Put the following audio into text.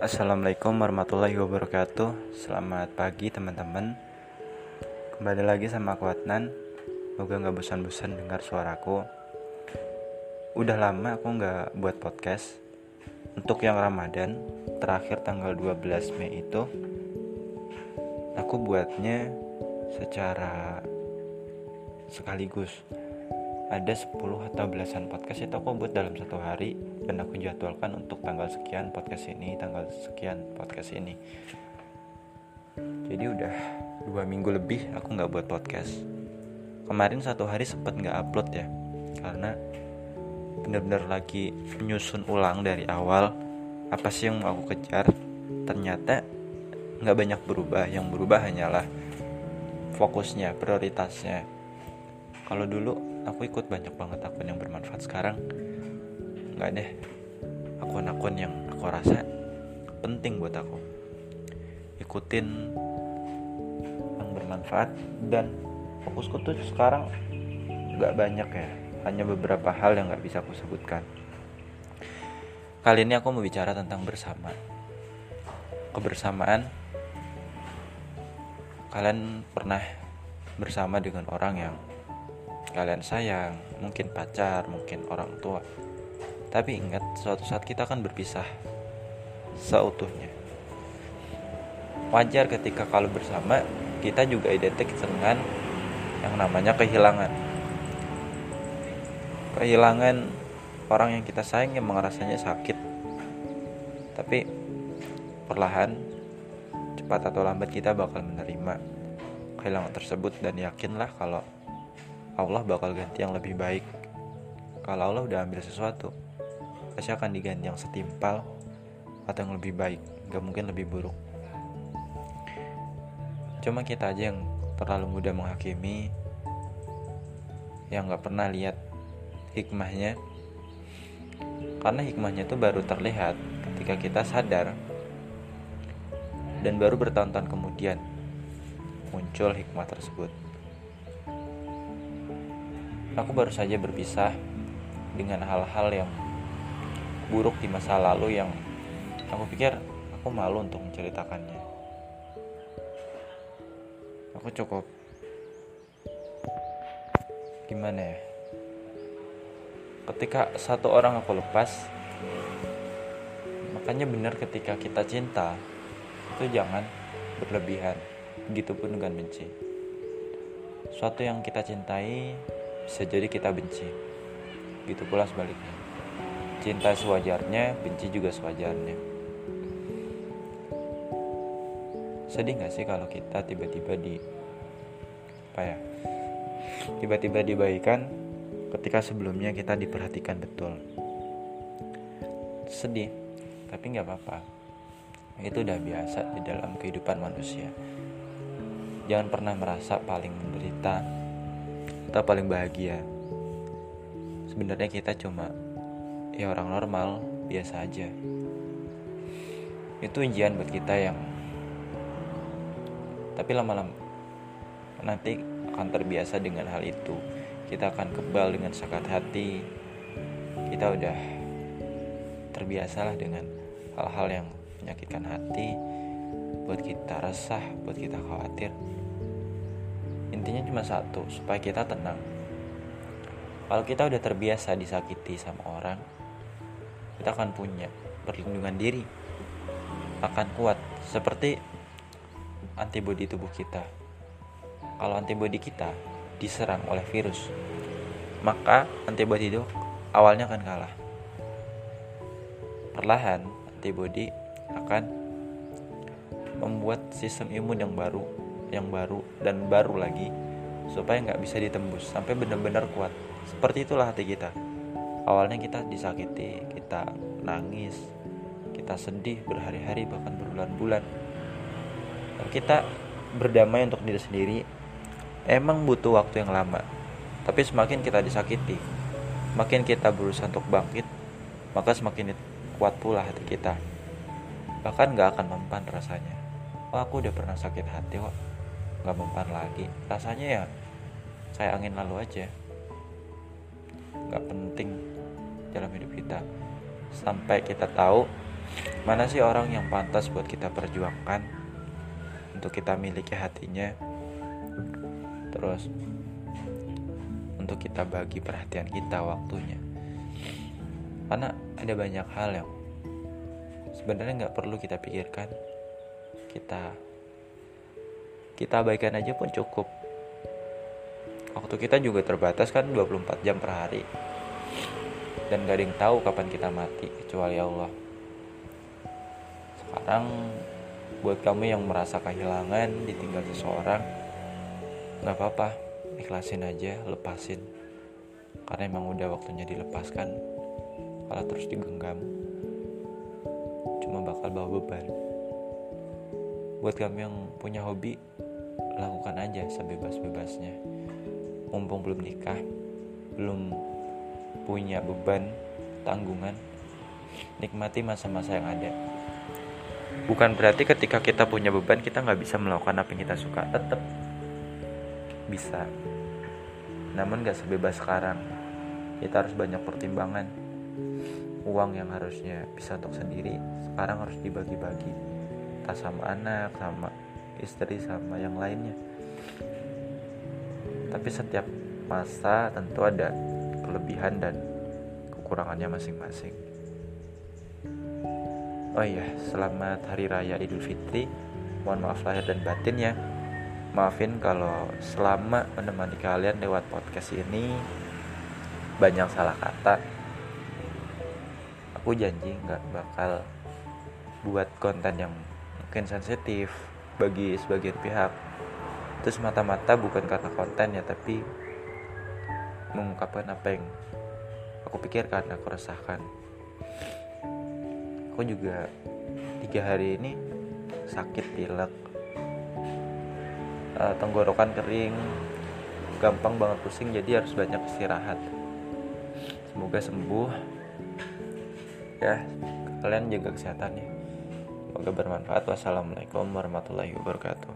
Assalamualaikum warahmatullahi wabarakatuh. Selamat pagi teman-teman. Kembali lagi sama aku Adnan. Semoga gak bosan-bosan dengar suaraku. Udah lama aku gak buat podcast. Untuk yang Ramadan Terakhir tanggal 12 Mei itu Aku buatnya secara sekaligus. Ada 10 atau belasan podcast itu aku buat dalam satu hari dan aku jadwalkan untuk tanggal sekian podcast ini tanggal sekian podcast ini. Jadi udah dua minggu lebih aku nggak buat podcast. Kemarin satu hari sempet nggak upload ya karena bener-bener lagi menyusun ulang dari awal apa sih yang mau aku kejar? Ternyata nggak banyak berubah yang berubah hanyalah fokusnya prioritasnya. Kalau dulu aku ikut banyak banget akun yang bermanfaat sekarang nggak deh. Akun-akun yang aku rasa penting buat aku. Ikutin yang bermanfaat dan fokusku tuh sekarang nggak banyak ya. Hanya beberapa hal yang nggak bisa aku sebutkan. Kali ini aku mau bicara tentang bersama. Kebersamaan. Kalian pernah bersama dengan orang yang kalian sayang, mungkin pacar, mungkin orang tua. Tapi ingat, suatu saat kita akan berpisah seutuhnya. Wajar ketika kalau bersama, kita juga identik dengan yang namanya kehilangan. Kehilangan orang yang kita sayang yang rasanya sakit. Tapi perlahan, cepat atau lambat kita bakal menerima kehilangan tersebut dan yakinlah kalau Allah bakal ganti yang lebih baik. Kalau Allah udah ambil sesuatu, pasti akan diganti yang setimpal atau yang lebih baik, gak mungkin lebih buruk. Cuma kita aja yang terlalu mudah menghakimi, yang gak pernah lihat hikmahnya. Karena hikmahnya itu baru terlihat ketika kita sadar dan baru bertahun-tahun kemudian muncul hikmah tersebut. Aku baru saja berpisah dengan hal-hal yang buruk di masa lalu yang aku pikir aku malu untuk menceritakannya. Aku cukup gimana ya? Ketika satu orang aku lepas, makanya benar ketika kita cinta itu jangan berlebihan, begitupun dengan benci. Suatu yang kita cintai bisa jadi kita benci. Gitu pula sebaliknya. Cinta sewajarnya, benci juga sewajarnya. Sedih gak sih kalau kita tiba-tiba di apa ya? Tiba-tiba dibaikan ketika sebelumnya kita diperhatikan betul. Sedih, tapi nggak apa-apa. Itu udah biasa di dalam kehidupan manusia. Jangan pernah merasa paling menderita kita paling bahagia sebenarnya kita cuma ya orang normal biasa aja. Itu ujian buat kita yang tapi lama-lama nanti akan terbiasa dengan hal itu. Kita akan kebal dengan sakit hati. Kita udah terbiasalah dengan hal-hal yang menyakitkan hati. Buat kita resah buat kita khawatir. Intinya cuma satu supaya kita tenang. Kalau kita udah terbiasa disakiti sama orang kita akan punya perlindungan diri akan kuat seperti antibodi tubuh kita. Kalau antibodi kita diserang oleh virus maka antibodi itu awalnya akan kalah. Perlahan antibodi akan membuat sistem imun yang baru yang baru dan baru lagi supaya nggak bisa ditembus sampai benar-benar kuat. Seperti itulah hati kita awalnya kita disakiti kita nangis kita sedih berhari-hari bahkan berbulan-bulan. Kita berdamai untuk diri sendiri emang butuh waktu yang lama. Tapi semakin kita disakiti makin kita berusaha untuk bangkit maka semakin kuat pula hati kita. Bahkan gak akan mempan rasanya. Oh aku udah pernah sakit hati kok. Nggak mempan lagi. Rasanya ya kayak angin lalu aja. Nggak penting dalam hidup kita. Sampai kita tahu mana sih orang yang pantas buat kita perjuangkan untuk kita miliki hatinya. Terus untuk kita bagi perhatian kita waktunya. Karena ada banyak hal yang sebenarnya nggak perlu kita pikirkan. Kita kita abaikan aja pun cukup. Waktu kita juga terbatas kan 24 jam per hari dan gak ada yang tahu kapan kita mati kecuali Allah. Sekarang buat kamu yang merasa kehilangan ditinggal seseorang nggak apa-apa. Ikhlasin aja lepasin. Karena emang udah waktunya dilepaskan. Kalau terus digenggam. Cuma bakal bawa beban. Buat kamu yang punya hobi lakukan aja sebebas-bebasnya. Mumpung belum nikah belum punya beban tanggungan nikmati masa-masa yang ada. Bukan berarti ketika kita punya beban kita nggak bisa melakukan apa yang kita suka. Tetap bisa. Namun nggak sebebas sekarang. Kita harus banyak pertimbangan. Uang yang harusnya bisa untuk sendiri sekarang harus dibagi-bagi. Tak sama anak sama istri sama yang lainnya. Tapi setiap masa tentu ada kelebihan dan kekurangannya masing-masing. Oh iya selamat hari raya idul fitri. Mohon maaf lahir dan batin ya. Maafin kalau selama menemani kalian lewat podcast ini banyak salah kata. Aku janji nggak bakal buat konten yang mungkin sensitif bagi sebagian pihak. Itu semata-mata bukan karena konten ya tapi mengungkapkan apa yang aku pikirkan aku resahkan. Aku juga tiga hari ini sakit pilek. Uh, tenggorokan kering gampang banget pusing jadi harus banyak istirahat. Semoga sembuh. Ya kalian jaga kesehatan ya. Semoga bermanfaat. Wassalamualaikum warahmatullahi wabarakatuh.